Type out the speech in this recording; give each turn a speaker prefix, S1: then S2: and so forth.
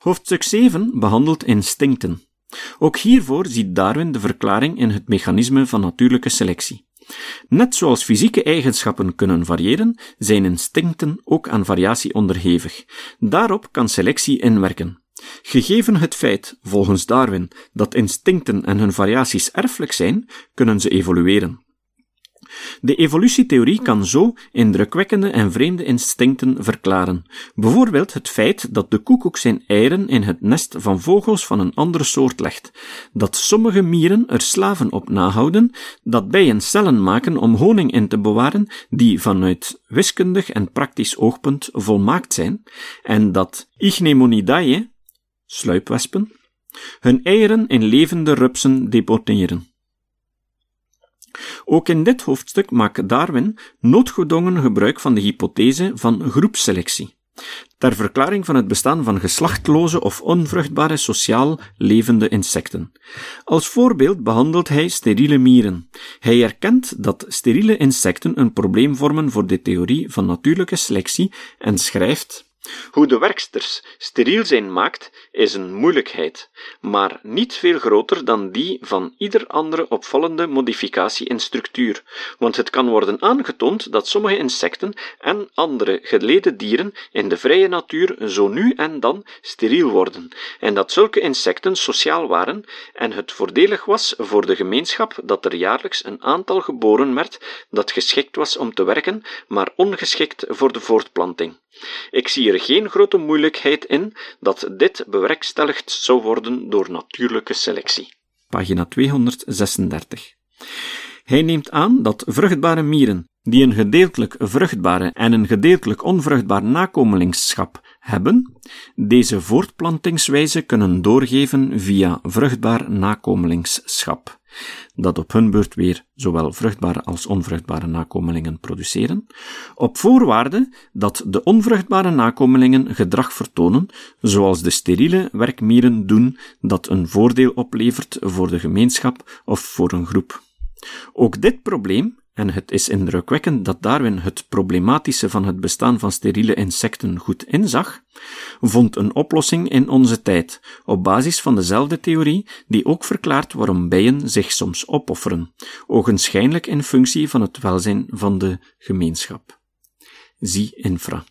S1: Hoofdstuk 7 behandelt instincten. Ook hiervoor ziet Darwin de verklaring in het mechanisme van natuurlijke selectie. Net zoals fysieke eigenschappen kunnen variëren, zijn instincten ook aan variatie onderhevig. Daarop kan selectie inwerken. Gegeven het feit, volgens Darwin, dat instincten en hun variaties erfelijk zijn, kunnen ze evolueren. De evolutietheorie kan zo indrukwekkende en vreemde instincten verklaren. Bijvoorbeeld het feit dat de koekoek zijn eieren in het nest van vogels van een andere soort legt, dat sommige mieren er slaven op nahouden, dat bijen cellen maken om honing in te bewaren die vanuit wiskundig en praktisch oogpunt volmaakt zijn, en dat Ichneumonidae, sluipwespen, hun eieren in levende rupsen deponeren. Ook in dit hoofdstuk maakt Darwin noodgedwongen gebruik van de hypothese van groepselectie, ter verklaring van het bestaan van geslachtloze of onvruchtbare sociaal levende insecten. Als voorbeeld behandelt hij steriele mieren. Hij erkent dat steriele insecten een probleem vormen voor de theorie van natuurlijke selectie en schrijft hoe de werksters steriel zijn maakt, is een moeilijkheid, maar niet veel groter dan die van ieder andere opvallende modificatie in structuur, want het kan worden aangetoond dat sommige insecten en andere geleden dieren in de vrije natuur zo nu en dan steriel worden, en dat zulke insecten sociaal waren en het voordelig was voor de gemeenschap dat er jaarlijks een aantal geboren werd dat geschikt was om te werken, maar ongeschikt voor de voortplanting. Ik zie er geen grote moeilijkheid in dat dit bewerkstelligd zou worden door natuurlijke selectie. Pagina 236. Hij neemt aan dat vruchtbare mieren, die een gedeeltelijk vruchtbare en een gedeeltelijk onvruchtbaar nakomelingschap hebben, deze voortplantingswijze kunnen doorgeven via vruchtbaar nakomelingschap dat op hun beurt weer zowel vruchtbare als onvruchtbare nakomelingen produceren, op voorwaarde dat de onvruchtbare nakomelingen gedrag vertonen, zoals de steriele werkmieren doen, dat een voordeel oplevert voor de gemeenschap of voor een groep. Ook dit probleem en het is indrukwekkend dat Darwin het problematische van het bestaan van steriele insecten goed inzag, vond een oplossing in onze tijd, op basis van dezelfde theorie die ook verklaart waarom bijen zich soms opofferen, ogenschijnlijk in functie van het welzijn van de gemeenschap. Zie infra.